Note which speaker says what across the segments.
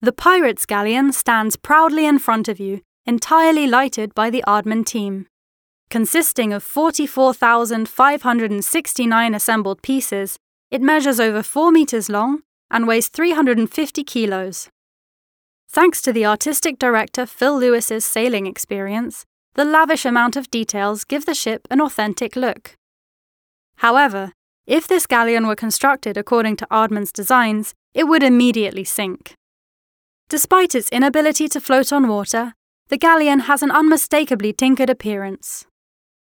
Speaker 1: The Pirates Galleon stands proudly in front of you, entirely lighted by the Aardman team. Consisting of 44,569 assembled pieces, it measures over 4 meters long and weighs 350 kilos. Thanks to the artistic director Phil Lewis's sailing experience, the lavish amount of details give the ship an authentic look. However, if this galleon were constructed according to Aardman's designs, it would immediately sink. Despite its inability to float on water, the galleon has an unmistakably tinkered appearance.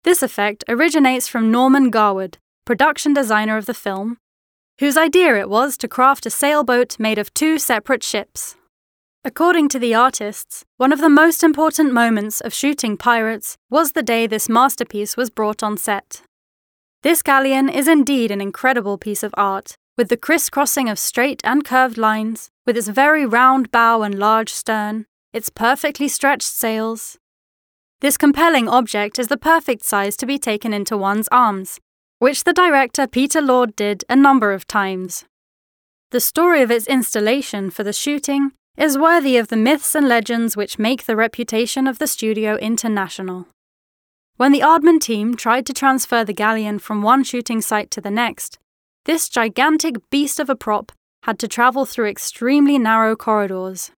Speaker 1: This effect originates from Norman Garwood, production designer of the film, whose idea it was to craft a sailboat made of two separate ships. According to the artists, one of the most important moments of shooting Pirates was the day this masterpiece was brought on set. This galleon is indeed an incredible piece of art, with the crisscrossing of straight and curved lines, with its very round bow and large stern, its perfectly stretched sails. This compelling object is the perfect size to be taken into one's arms, which the director Peter Lord did a number of times. The story of its installation for the shooting is worthy of the myths and legends which make the reputation of the studio international. When the Aardman team tried to transfer the galleon from one shooting site to the next, this gigantic beast of a prop had to travel through extremely narrow corridors.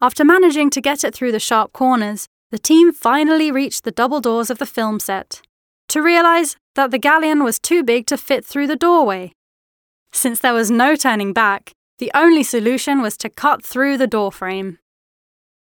Speaker 1: After managing to get it through the sharp corners, the team finally reached the double doors of the film set to realize that the galleon was too big to fit through the doorway. Since there was no turning back, the only solution was to cut through the doorframe.